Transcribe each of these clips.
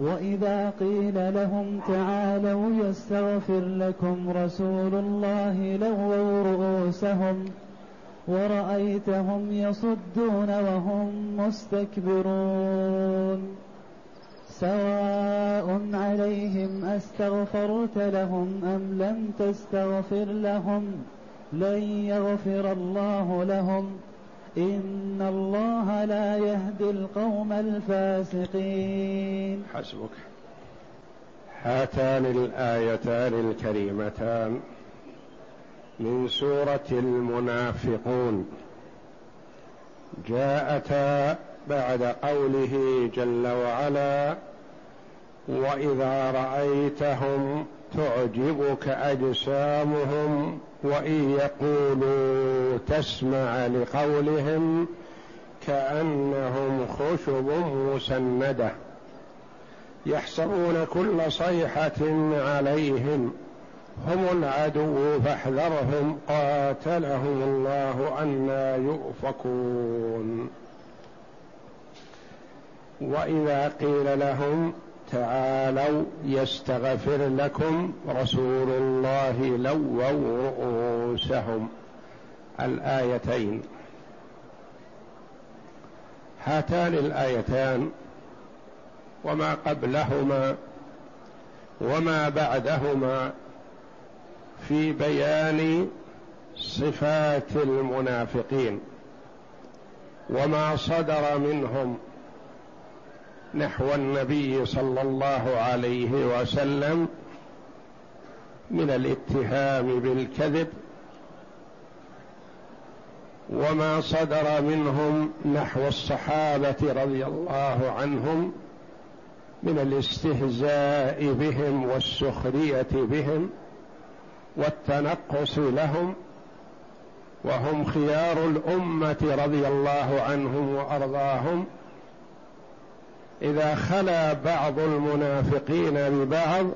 وإذا قيل لهم تعالوا يستغفر لكم رسول الله لووا رؤوسهم ورأيتهم يصدون وهم مستكبرون. سواء عليهم أستغفرت لهم أم لم تستغفر لهم لن يغفر الله لهم. إن الله لا يهدي القوم الفاسقين. حسبك. هاتان الآيتان الكريمتان من سورة المنافقون. جاءتا بعد قوله جل وعلا واذا رايتهم تعجبك اجسامهم وإن يقولوا تسمع لقولهم كأنهم خشب مسندة يحسبون كل صيحة عليهم هم العدو فاحذرهم قاتلهم الله أنا يؤفكون وإذا قيل لهم تعالوا يستغفر لكم رسول الله لووا رؤوسهم. الآيتين. هاتان الآيتان. وما قبلهما. وما بعدهما. في بيان صفات المنافقين. وما صدر منهم. نحو النبي صلى الله عليه وسلم من الاتهام بالكذب وما صدر منهم نحو الصحابة رضي الله عنهم من الاستهزاء بهم والسخرية بهم والتنقص لهم وهم خيار الأمة رضي الله عنهم وأرضاهم إذا خلا بعض المنافقين ببعض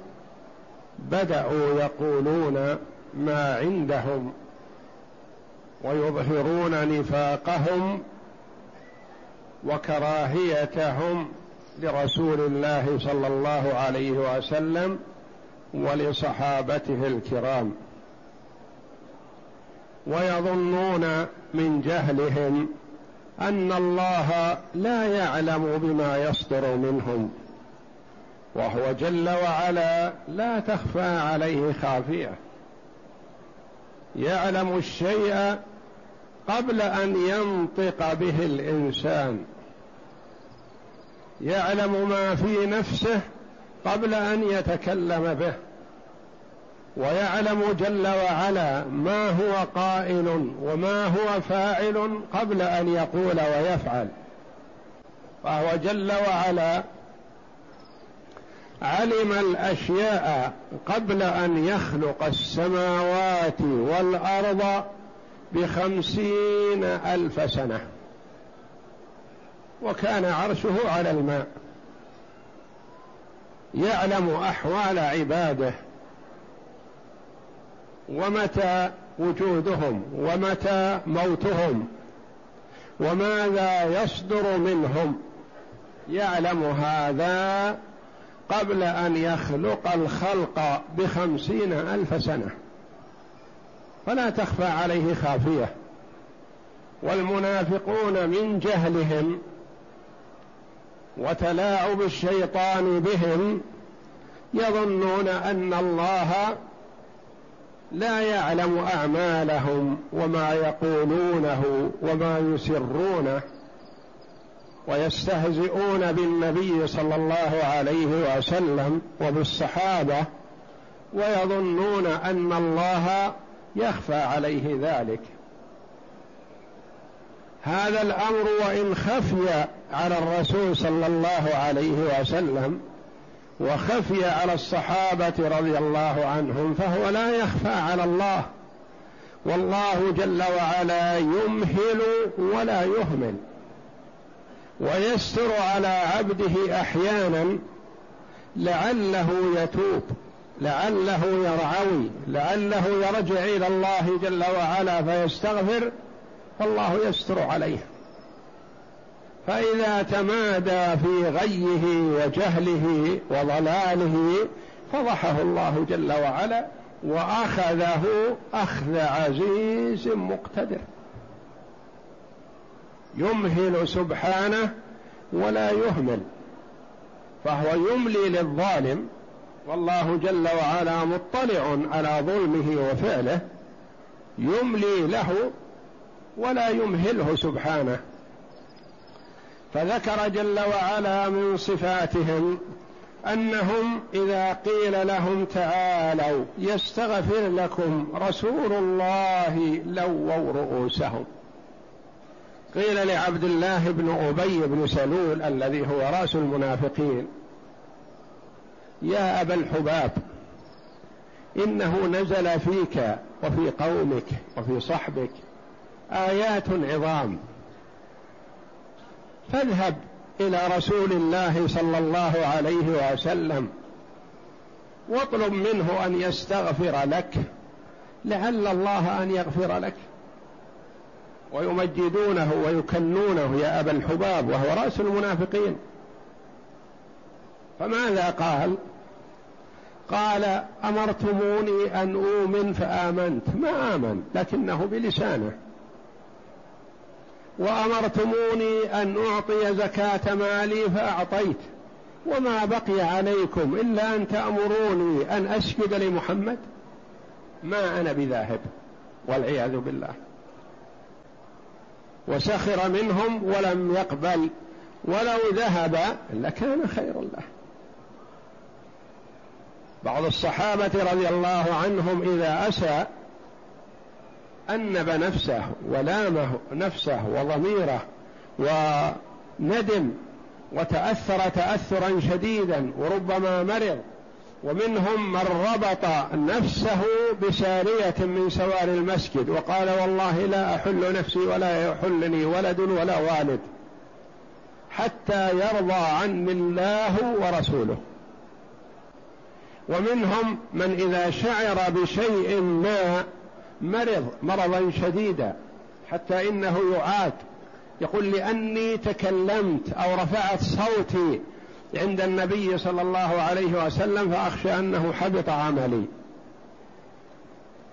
بدأوا يقولون ما عندهم ويظهرون نفاقهم وكراهيتهم لرسول الله صلى الله عليه وسلم ولصحابته الكرام. ويظنون من جهلهم أن الله لا يعلم بما يصدر منهم وهو جل وعلا لا تخفى عليه خافية. يعلم الشيء قبل أن ينطق به الإنسان. يعلم ما في نفسه قبل أن يتكلم به. ويعلم جل وعلا ما هو قائل وما هو فاعل قبل أن يقول ويفعل. فهو جل وعلا علم الأشياء قبل أن يخلق السماوات والأرض بخمسين ألف سنة. وكان عرشه على الماء. يعلم أحوال عباده. ومتى وجودهم ومتى موتهم وماذا يصدر منهم يعلم هذا قبل أن يخلق الخلق بخمسين ألف سنة. فلا تخفى عليه خافية. والمنافقون من جهلهم وتلاعب الشيطان بهم يظنون أن الله لا يعلم أعمالهم وما يقولونه وما يسرونه ويستهزئون بالنبي صلى الله عليه وسلم وبالصحابة ويظنون أن الله يخفى عليه ذلك. هذا الأمر وإن خفي على الرسول صلى الله عليه وسلم وخفي على الصحابة رضي الله عنهم فهو لا يخفى على الله. والله جل وعلا يمهل ولا يهمل ويستر على عبده أحيانا لعله يتوب لعله يرعوي لعله يرجع إلى الله جل وعلا فيستغفر فالله يستر عليه فإذا تمادى في غيه وجهله وضلاله فضحه الله جل وعلا وأخذه أخذ عزيز مقتدر. يمهل سبحانه ولا يهمل فهو يملي للظالم والله جل وعلا مطلع على ظلمه وفعله يملي له ولا يمهله سبحانه. فذكر جل وعلا من صفاتهم أنهم إذا قيل لهم تعالوا يستغفر لكم رسول الله لووا رؤوسهم. قيل لعبد الله بن أبي بن سلول الذي هو رأس المنافقين يا أبا الحباب إنه نزل فيك وفي قومك وفي صحبك آيات عظام فاذهب إلى رسول الله صلى الله عليه وسلم واطلب منه أن يستغفر لك لعل الله أن يغفر لك. ويمجدونه ويكنونه يا أبا الحباب وهو رأس المنافقين. فماذا قال؟ قال أمرتموني أن أؤمن فآمنت. ما آمن؟ لكنه بلسانه. وأمرتموني أن أعطي زكاة مالي فأعطيت. وما بقي عليكم إلا أن تأمروني أن اسجد لمحمد ما أنا بذاهب والعياذ بالله. وسخر منهم ولم يقبل ولو ذهب لكان خيرا له. بعض الصحابة رضي الله عنهم إذا اسى أنب نفسه ولامه نفسه وضميره وندم وتأثر تأثرا شديدا وربما مرض ومنهم من ربط نفسه بسارية من سوار المسجد وقال والله لا أحل نفسي ولا يحلني ولد ولا والد حتى يرضى عني الله ورسوله. ومنهم من إذا شعر بشيء ما مرض مرضا شديدا حتى إنه يعاد. يقول لأني تكلمت أو رفعت صوتي عند النبي صلى الله عليه وسلم فأخشى أنه حبط عملي.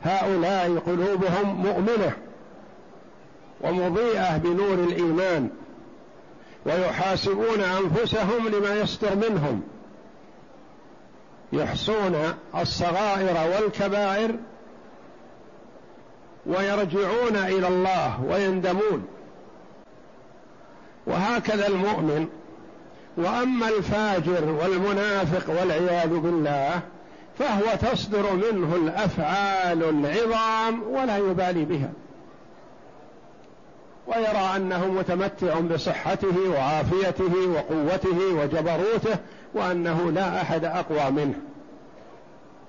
هؤلاء قلوبهم مؤمنة ومضيئة بنور الإيمان ويحاسبون أنفسهم لما يصدر منهم. يحصون الصغائر والكبائر ويرجعون إلى الله ويندمون. وهكذا المؤمن وأما الفاجر والمنافق والعياذ بالله فهو تصدر منه الأفعال العظام ولا يبالي بها. ويرى أنه متمتع بصحته وعافيته وقوته وجبروته وأنه لا أحد أقوى منه.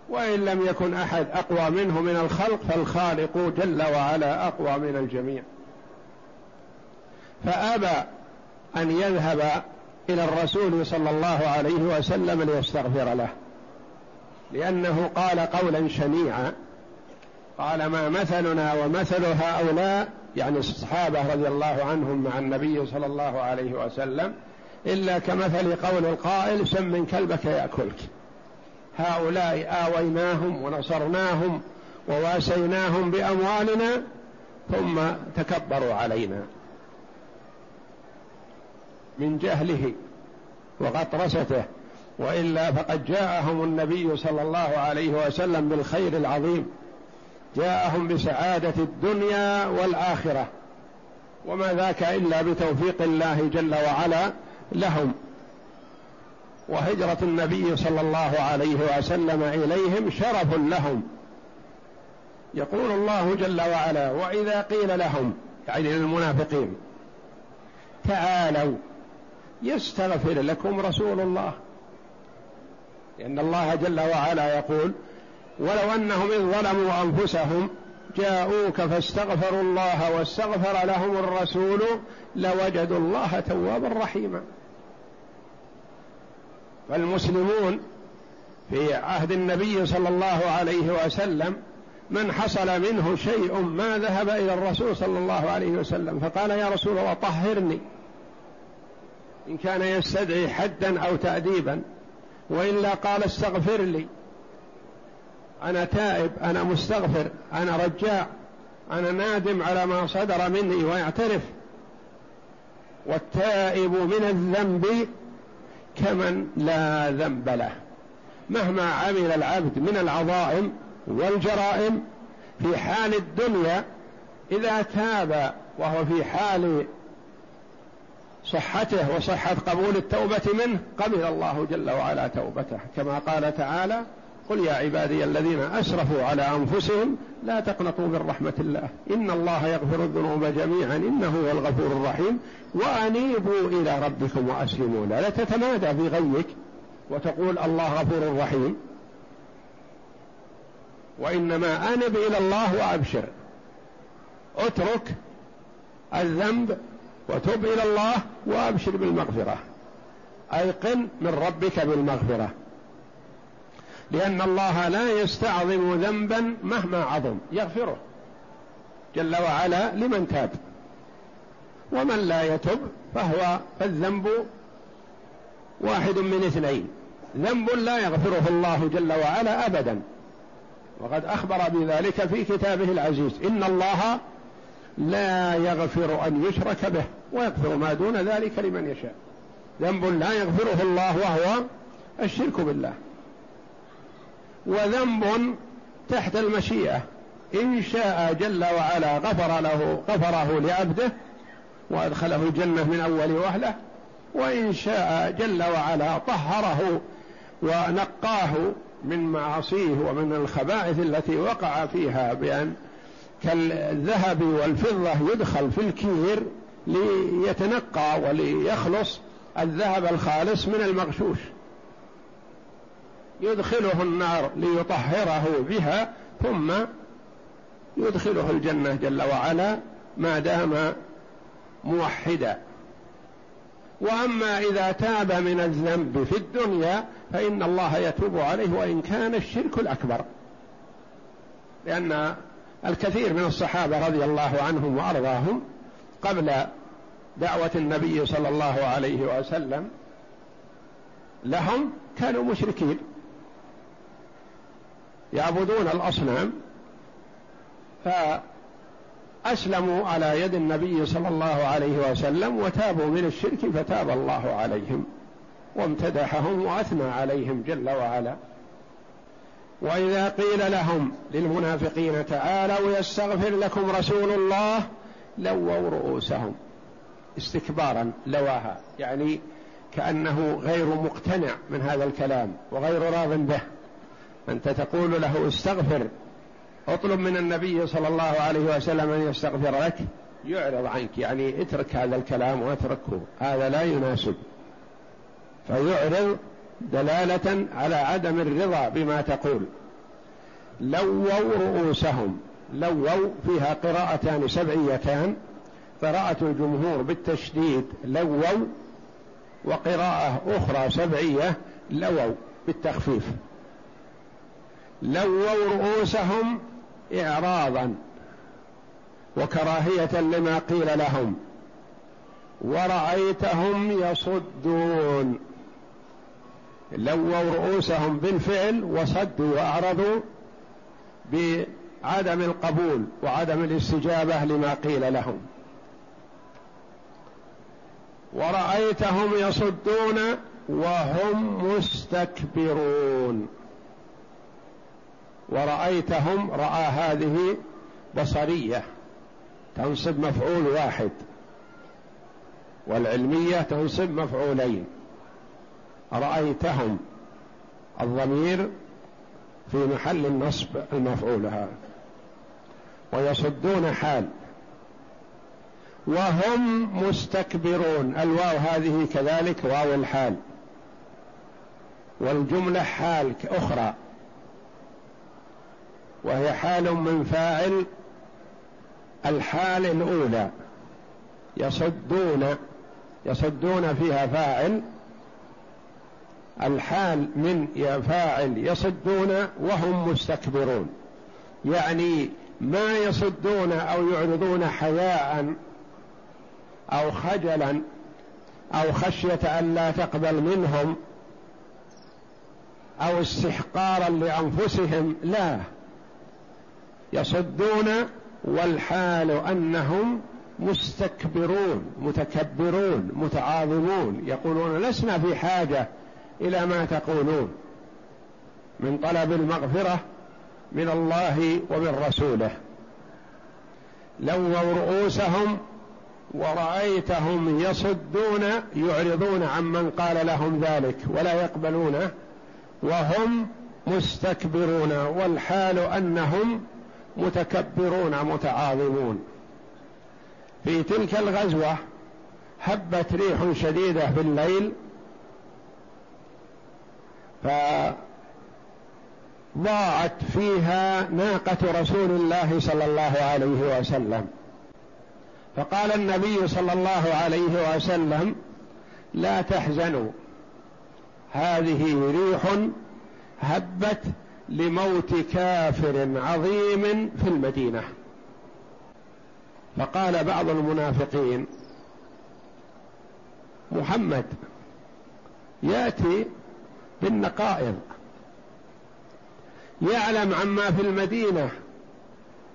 وإن لم يكن أحد أقوى منه من الخلق فالخالق جل وعلا أقوى من الجميع. فأبى أن يذهب إلى الرسول صلى الله عليه وسلم ليستغفر له لأنه قال قولا شنيعا قال ما مثلنا ومثل هؤلاء يعني الصحابة رضي الله عنهم مع النبي صلى الله عليه وسلم إلا كمثل قول القائل سم من كلبك يأكلك. هؤلاء آويناهم ونصرناهم وواسيناهم بأموالنا ثم تكبروا علينا. من جهله وغطرسته وإلا فقد جاءهم النبي صلى الله عليه وسلم بالخير العظيم. جاءهم بسعادة الدنيا والآخرة. وما ذاك إلا بتوفيق الله جل وعلا لهم. وهجرة النبي صلى الله عليه وسلم إليهم شرف لهم. يقول الله جل وعلا وإذا قيل لهم يعني للمنافقين تعالوا يستغفر لكم رسول الله. لأن الله جل وعلا يقول ولو أنهم إذ ظلموا أنفسهم جاءوك فاستغفروا الله واستغفر لهم الرسول لوجدوا الله توابا رحيما. فالمسلمون في عهد النبي صلى الله عليه وسلم من حصل منه شيء ما ذهب إلى الرسول صلى الله عليه وسلم فقال يا رسول الله طهرني. إن كان يستدعي حدا أو تاديبا وإلا قال استغفر لي. أنا تائب أنا مستغفر أنا رجاع أنا نادم على ما صدر مني ويعترف. والتائب من الذنب كمن لا ذنب له. مهما عمل العبد من العظائم والجرائم في حال الدنيا إذا تاب وهو في حال صحته وصحة قبول التوبة منه قبل الله جل وعلا توبته. كما قال تعالى قل يا عبادي الذين أسرفوا على أنفسهم لا تقنطوا من رحمة الله. إن الله يغفر الذنوب جميعا. إنه هو الغفور الرحيم. وأنيبوا إلى ربكم وأسلموا له. لا تتمادى في غيك وتقول الله غفور رحيم. وإنما أنب إلى الله وأبشر. اترك الذنب وتب إلى الله وأبشر بالمغفرة. أيقن من ربك بالمغفرة. لأن الله لا يستعظم ذنبا مهما عظم. يغفره جل وعلا لمن تاب. ومن لا يتب فهو فالذنب واحد من اثنين. ذنب لا يغفره الله جل وعلا ابدا. وقد أخبر بذلك في كتابه العزيز. إن الله لا يغفر أن يشرك به ويغفر ما دون ذلك لمن يشاء. ذنب لا يغفره الله وهو الشرك بالله. وذنب تحت المشيئة. إن شاء جل وعلا غفر له غفره لعبده وأدخله الجنة من أول وهلة. وإن شاء جل وعلا طهره ونقاه من معاصيه ومن الخبائث التي وقع فيها بأن كالذهب والفضة يدخل في الكير ليتنقى وليخلص الذهب الخالص من المغشوش. يدخله النار ليطهره بها ثم يدخله الجنة جل وعلا ما دام موحدا. وأما إذا تاب من الذنب في الدنيا فإن الله يتوب عليه وإن كان الشرك الأكبر. لأن الكثير من الصحابة رضي الله عنهم وأرضاهم قبل دعوة النبي صلى الله عليه وسلم لهم كانوا مشركين. يعبدون الأصنام ف اسلموا على يد النبي صلى الله عليه وسلم وتابوا من الشرك فتاب الله عليهم وامتدحهم وأثنى عليهم جل وعلا. وإذا قيل لهم للمنافقين تعالوا يستغفر لكم رسول الله لووا رؤوسهم استكبارا لواها. يعني كأنه غير مقتنع من هذا الكلام وغير راض به. أنت تقول له استغفر اطلب من النبي صلى الله عليه وسلم أن يستغفر لك يعرض عنك يعني اترك هذا الكلام واتركه هذا لا يناسب. فيعرض دلالة على عدم الرضا بما تقول. لووا رؤوسهم لووا فيها قراءتان سبعيتان قراءة الجمهور بالتشديد لووا وقراءة أخرى سبعية لووا بالتخفيف. لووا رؤوسهم إعراضا وكراهية لما قيل لهم. ورأيتهم يصدون. لووا رؤوسهم بالفعل وصدوا وأعرضوا بعدم القبول وعدم الاستجابة لما قيل لهم. ورأيتهم يصدون وهم مستكبرون. ورأيتهم رأى هذه بصرية تنصب مفعول واحد والعلمية تنصب مفعولين. رأيتهم الضمير في محل النصب المفعول هذا ويصدون حال. وهم مستكبرون الواو هذه كذلك واو الحال والجملة حال أخرى. وهي حال من فاعل الحال الأولى. يصدون يصدون فيها فاعل. الحال من فاعل يصدون وهم مستكبرون. يعني ما يصدون أو يعرضون حياء أو خجلا أو خشية أن لا تقبل منهم أو استحقارا لأنفسهم لا. يصدون والحال أنهم مستكبرون متكبرون متعاظمون يقولون لسنا في حاجة إلى ما تقولون من طلب المغفرة من الله ومن رسوله. لووا رؤوسهم ورأيتهم يصدون يعرضون عمن قال لهم ذلك ولا يقبلونه وهم مستكبرون والحال أنهم متكبرون متعاظمون. في تلك الغزوة هبت ريح شديدة في الليل فضاعت فيها ناقة رسول الله صلى الله عليه وسلم. فقال النبي صلى الله عليه وسلم لا تحزنوا هذه ريح هبت لموت كافر عظيم في المدينة. فقال بعض المنافقين محمد يأتي بالنقائض. يعلم عما في المدينة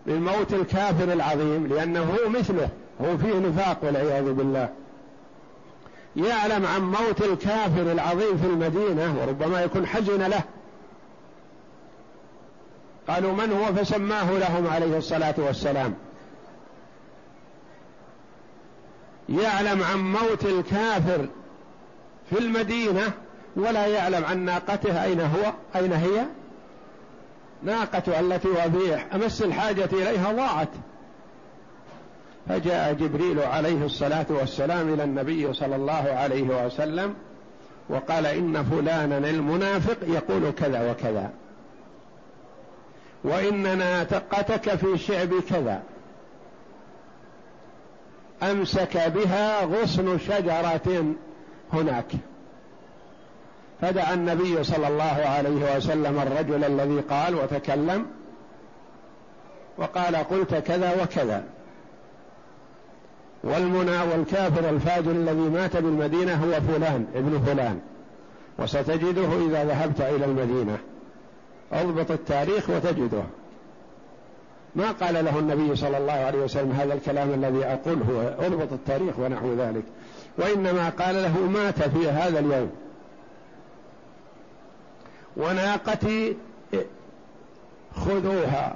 من موت الكافر العظيم لأنه هو مثله هو فيه نفاق والعياذ بالله. يعلم عن موت الكافر العظيم في المدينة وربما يكون حزن له. قالوا من هو؟ فسماه لهم عليه الصلاة والسلام. يعلم عن موت الكافر في المدينة ولا يعلم عن ناقته أين هو؟ أين هي؟ ناقته التي وبيح أمس الحاجة إليها ضاعت. فجاء جبريل عليه الصلاة والسلام إلى النبي صلى الله عليه وسلم وقال إن فلانا المنافق يقول كذا وكذا. وان ناقتك في شعب كذا. أمسك بها غصن شجرة هناك. فدعا النبي صلى الله عليه وسلم الرجل الذي قال وتكلم وقال قلت كذا وكذا. والمنى والكافر الفاجر الذي مات بالمدينة هو فلان ابن فلان. وستجده إذا ذهبت إلى المدينة. أضبط التاريخ وتجده. ما قال له النبي صلى الله عليه وسلم هذا الكلام الذي أقول هو أضبط التاريخ ونحو ذلك. وإنما قال له مات في هذا اليوم. وناقتي خذوها.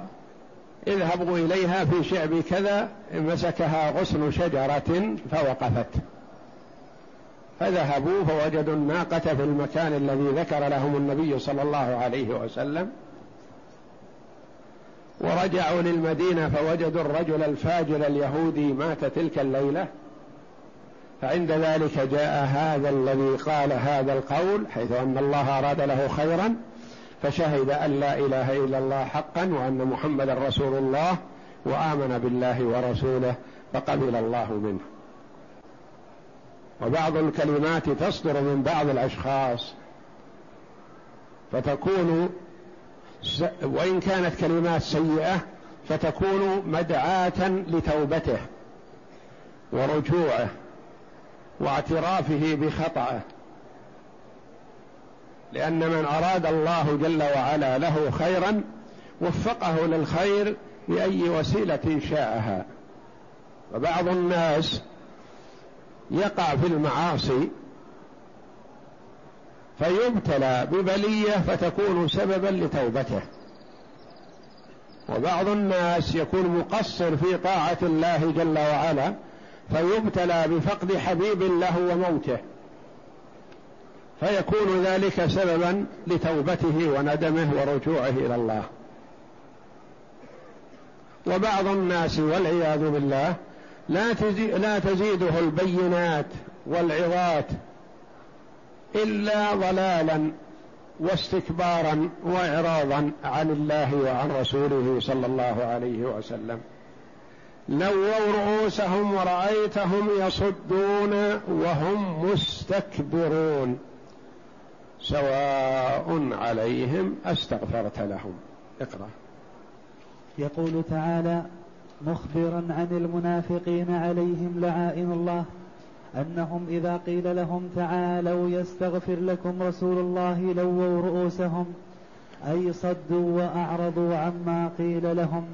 اذهبوا إليها في شعب كذا مسكها غصن شجرة فوقفت. فذهبوا فوجدوا الناقة في المكان الذي ذكر لهم النبي صلى الله عليه وسلم. ورجعوا للمدينة فوجدوا الرجل الفاجر اليهودي مات تلك الليلة. فعند ذلك جاء هذا الذي قال هذا القول حيث أن الله أراد له خيرا فشهد أن لا إله إلا الله حقا وأن محمدا رسول الله وآمن بالله ورسوله فقبل الله منه. وبعض الكلمات تصدر من بعض الأشخاص فتكون وإن كانت كلمات سيئة فتكون مدعاة لتوبته ورجوعه واعترافه بخطأه لأن من أراد الله جل وعلا له خيرا وفقه للخير بأي وسيلة شاءها. وبعض الناس يقع في المعاصي فيبتلى ببلية فتكون سببا لتوبته. وبعض الناس يكون مقصر في طاعة الله جل وعلا فيبتلى بفقد حبيب له وموته. فيكون ذلك سببا لتوبته وندمه ورجوعه إلى الله. وبعض الناس والعياذ بالله لا لا تزيده البينات والعظات إلا ضلالا واستكبارا واعراضا عن الله وعن رسوله صلى الله عليه وسلم. لووا رؤوسهم ورأيتهم يصدون وهم مستكبرون. سواء عليهم أستغفرت لهم. اقرأ. يقول تعالى مخبرا عن المنافقين عليهم لعائن الله أنهم إذا قيل لهم تعالوا يستغفر لكم رسول الله لووا رؤوسهم أي صدوا وأعرضوا عما قيل لهم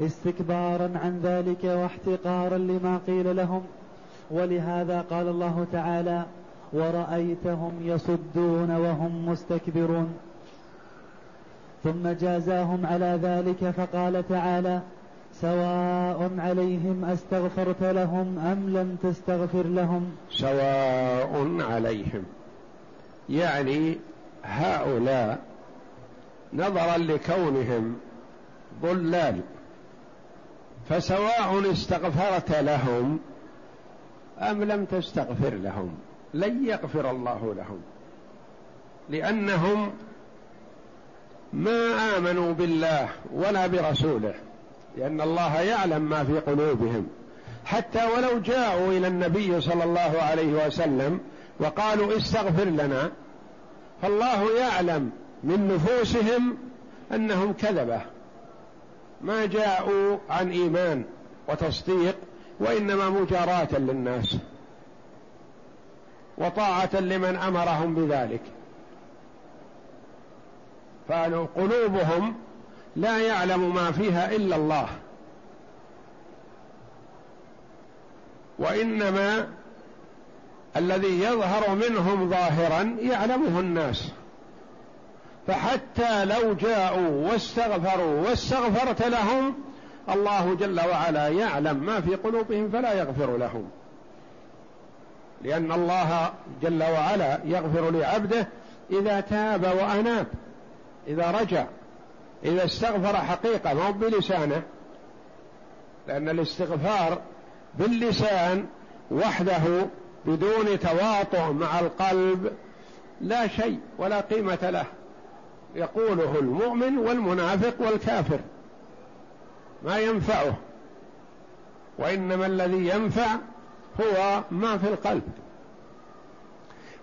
استكبارا عن ذلك واحتقارا لما قيل لهم. ولهذا قال الله تعالى ورأيتهم يصدون وهم مستكبرون. ثم جازاهم على ذلك فقال تعالى سواء عليهم أستغفرت لهم أم لم تستغفر لهم. سواء عليهم. يعني هؤلاء نظرا لكونهم ضلال. فسواء استغفرت لهم أم لم تستغفر لهم لن يغفر الله لهم. لأنهم ما آمنوا بالله ولا برسوله. لأن الله يعلم ما في قلوبهم. حتى ولو جاءوا إلى النبي صلى الله عليه وسلم وقالوا استغفر لنا فالله يعلم من نفوسهم أنهم كذبة. ما جاءوا عن إيمان وتصديق وإنما مجاراة للناس وطاعة لمن أمرهم بذلك. فقلوبهم لا يعلم ما فيها إلا الله. وإنما الذي يظهر منهم ظاهرا يعلمه الناس. فحتى لو جاءوا واستغفروا واستغفرت لهم الله جل وعلا يعلم ما في قلوبهم فلا يغفر لهم. لأن الله جل وعلا يغفر لعبده إذا تاب وأناب إذا رجع. إذا استغفر حقيقة ما بلسانه. لأن الاستغفار باللسان وحده بدون تواطؤ مع القلب لا شيء ولا قيمة له. يقوله المؤمن والمنافق والكافر. ما ينفعه. وإنما الذي ينفع هو ما في القلب.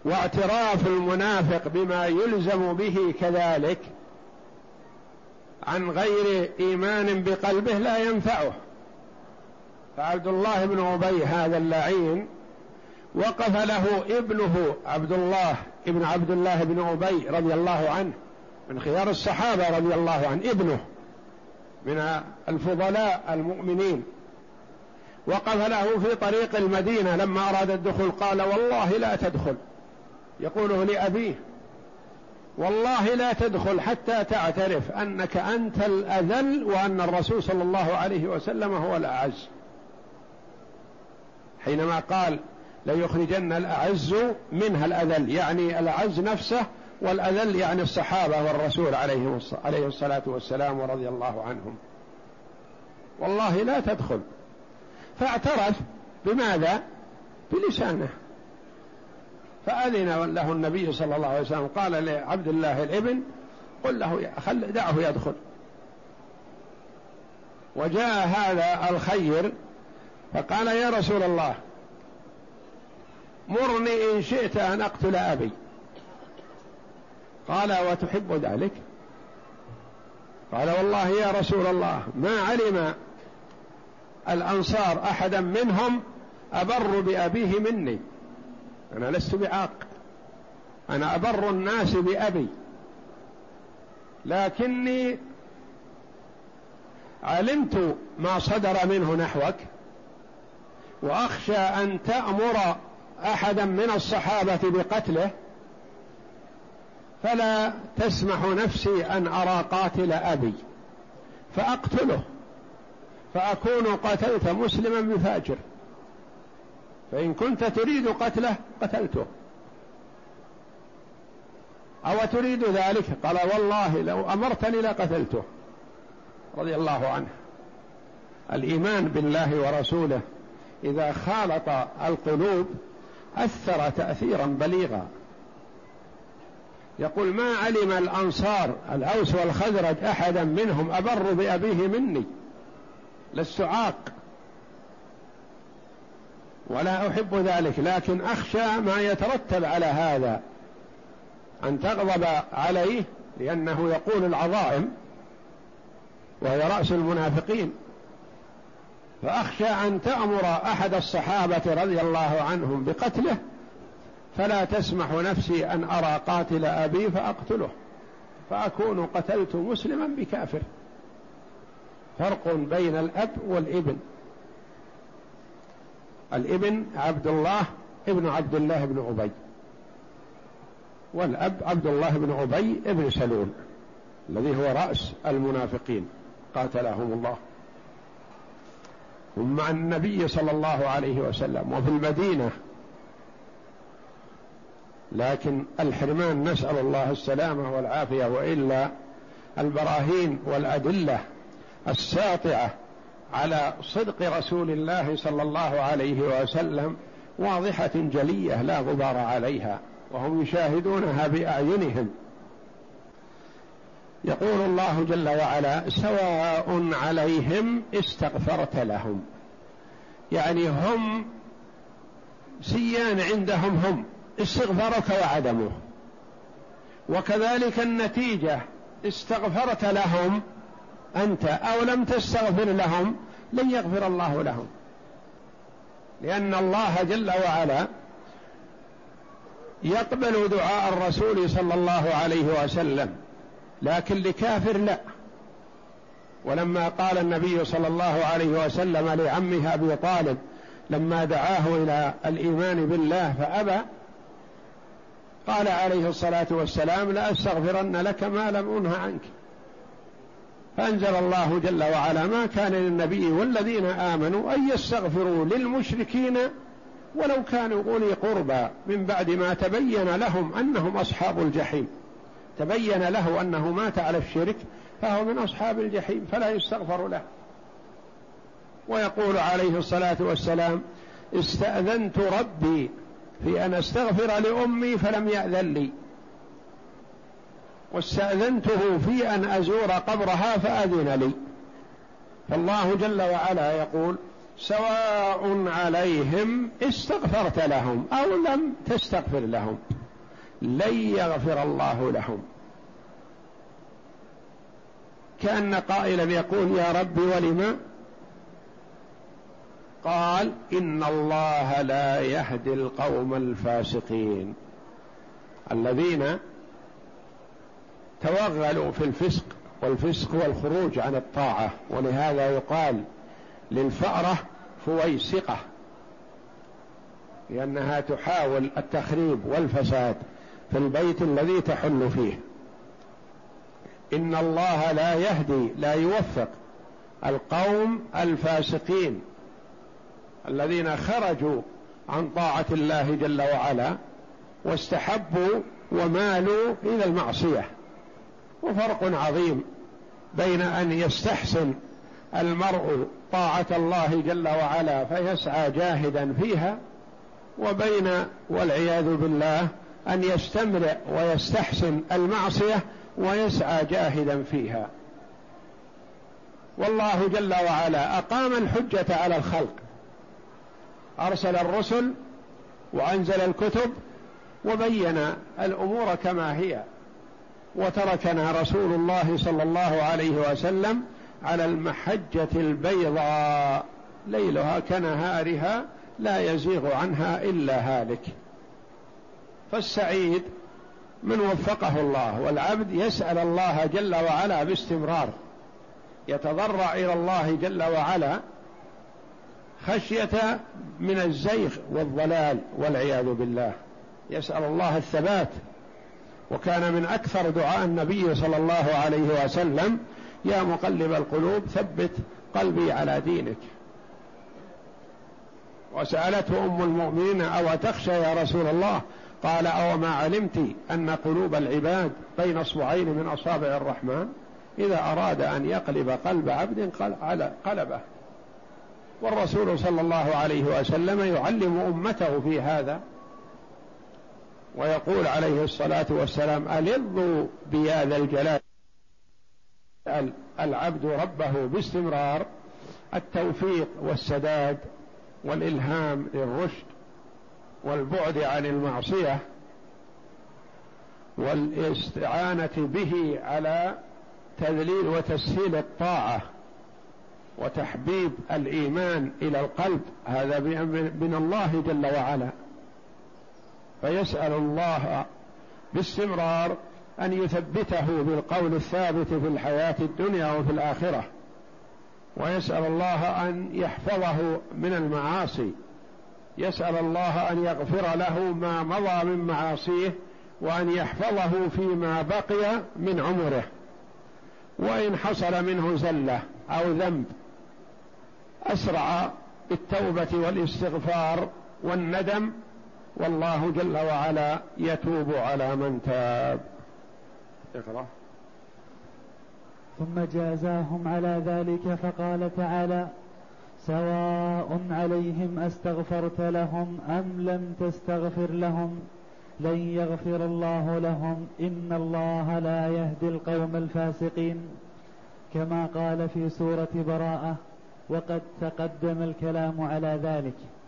واعتراف المنافق بما يلزم به كذلك عن غير إيمان بقلبه لا ينفعه. فعبد الله بن أبي هذا اللعين وقف له ابنه عبد الله ابن عبد الله بن أبي رضي الله عنه من خيار الصحابة رضي الله عنه ابنه من الفضلاء المؤمنين. وقف له في طريق المدينة لما أراد الدخول قال والله لا تدخل. يقوله لأبيه والله لا تدخل حتى تعترف أنك أنت الأذل وأن الرسول صلى الله عليه وسلم هو الأعز. حينما قال ليخرجن الأعز منها الأذل يعني الأعز نفسه والأذل يعني الصحابة والرسول عليه الصلاة والسلام ورضي الله عنهم. والله لا تدخل. فاعترف. بماذا؟ بلسانه. فأذن له النبي صلى الله عليه وسلم قال لعبد الله الإبن قل له خل دعه يدخل. وجاء هذا الخير فقال يا رسول الله مرني إن شئت أن أقتل أبي. قال وتحب ذلك؟ قال والله يا رسول الله ما علم الأنصار أحدا منهم أبر بأبيه مني. أنا لست بعاق. أنا أبر الناس بأبي. لكني علمت ما صدر منه نحوك وأخشى أن تأمر أحدا من الصحابة بقتله فلا تسمح نفسي أن أرى قاتل أبي فأقتله فأكون قتلت مسلما بفاجر. فإن كنت تريد قتله قتلته. أو تريد ذلك؟ قال والله لو أمرتني لقتلته. رضي الله عنه. الإيمان بالله ورسوله إذا خالط القلوب أثر تأثيرا بليغا. يقول ما علم الأنصار الأوس والخزرج أحدا منهم أبر بأبيه مني؟ لست عاق. ولا أحب ذلك لكن أخشى ما يترتب على هذا أن تغضب عليه لأنه يقول العظائم وهي رأس المنافقين. فأخشى أن تأمر أحد الصحابة رضي الله عنهم بقتله فلا تسمح نفسي أن أرى قاتل أبي فأقتله فأكون قتلت مسلما بكافر. فرق بين الأب والابن. الابن عبد الله ابن عبد الله بن أبي. والأب عبد الله بن أبي ابن سلول الذي هو رأس المنافقين. قاتلهم الله. هم مع النبي صلى الله عليه وسلم وفي المدينة. لكن الحرمان نسأل الله السلامة والعافية وإلا البراهين والأدلة الساطعة على صدق رسول الله صلى الله عليه وسلم واضحة جلية لا غبار عليها وهم يشاهدونها بأعينهم. يقول الله جل وعلا سواء عليهم استغفرت لهم. يعني هم سيان عندهم هم استغفرك وعدمه. وكذلك النتيجة استغفرت لهم أنت أو لم تستغفر لهم لن يغفر الله لهم. لأن الله جل وعلا يقبل دعاء الرسول صلى الله عليه وسلم لكن لكافر لا. ولما قال النبي صلى الله عليه وسلم لعمه أبي طالب لما دعاه إلى الإيمان بالله فأبى قال عليه الصلاة والسلام لأستغفرن لك ما لم أنه عنك. فأنزل الله جل وعلا ما كان للنبي والذين آمنوا أن يستغفروا للمشركين ولو كانوا أولي قربى من بعد ما تبين لهم أنهم أصحاب الجحيم. تبين له أنه مات على الشرك فهو من أصحاب الجحيم فلا يستغفر له. ويقول عليه الصلاة والسلام استأذنت ربي في أن أستغفر لأمي فلم يأذن لي. واستأذنته في أن أزور قبرها فأذن لي. فالله جل وعلا يقول سواء عليهم استغفرت لهم أو لم تستغفر لهم لن يغفر الله لهم. كأن قائلا يقول يا رب ولم قال إن الله لا يهدي القوم الفاسقين. الذين توغلوا في الفسق والفسق هو الخروج عن الطاعة ولهذا يقال للفأرة فويسقة لأنها تحاول التخريب والفساد في البيت الذي تحل فيه. إن الله لا يهدي لا يوفق القوم الفاسقين الذين خرجوا عن طاعة الله جل وعلا واستحبوا ومالوا إلى المعصية. وفرق عظيم بين أن يستحسن المرء طاعة الله جل وعلا فيسعى جاهدا فيها وبين والعياذ بالله أن يستمرئ ويستحسن المعصية ويسعى جاهدا فيها. والله جل وعلا أقام الحجة على الخلق. أرسل الرسل وأنزل الكتب وبين الأمور كما هي. وتركنا رسول الله صلى الله عليه وسلم على المحجة البيضاء ليلها كنهارها لا يزيغ عنها إلا هالك. فالسعيد من وفقه الله والعبد يسأل الله جل وعلا باستمرار يتضرع إلى الله جل وعلا خشية من الزيغ والضلال والعياذ بالله. يسأل الله الثبات وكان من أكثر دعاء النبي صلى الله عليه وسلم يا مقلب القلوب ثبت قلبي على دينك. وسألته أم المؤمنين أو تخشى يا رسول الله؟ قال أو ما علمت أن قلوب العباد بين أصبعين من أصابع الرحمن؟ إذا أراد أن يقلب قلب عبد على قلبه. والرسول صلى الله عليه وسلم يعلم أمته في هذا ويقول عليه الصلاة والسلام ألظوا بيا ذا الجلال العبد ربه باستمرار التوفيق والسداد والإلهام للرشد والبعد عن المعصية والاستعانة به على تذليل وتسهيل الطاعة وتحبيب الإيمان إلى القلب. هذا من الله جل وعلا. فيسأل الله باستمرار أن يثبته بالقول الثابت في الحياة الدنيا وفي الآخرة. ويسأل الله أن يحفظه من المعاصي. يسأل الله أن يغفر له ما مضى من معاصيه وأن يحفظه فيما بقي من عمره. وإن حصل منه زلة أو ذنب أسرع بالتوبة والإستغفار والندم والله جل وعلا يتوب على من تاب. اقرأ. ثم جازاهم على ذلك فقال تعالى سواء عليهم أستغفرت لهم أم لم تستغفر لهم لن يغفر الله لهم. إن الله لا يهدي القوم الفاسقين. كما قال في سورة براءة وقد تقدم الكلام على ذلك.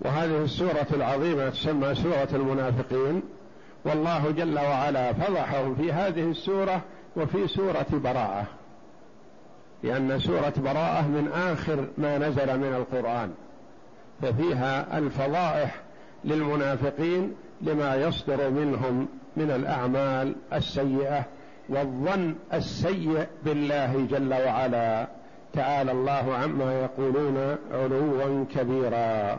وهذه السورة العظيمة تسمى سورة المنافقين والله جل وعلا فضحهم في هذه السورة وفي سورة براءة لأن سورة براءة من آخر ما نزل من القرآن ففيها الفضائح للمنافقين لما يصدر منهم من الأعمال السيئة والظن السيء بالله جل وعلا تعالى الله عما يقولون علوا كبيرا.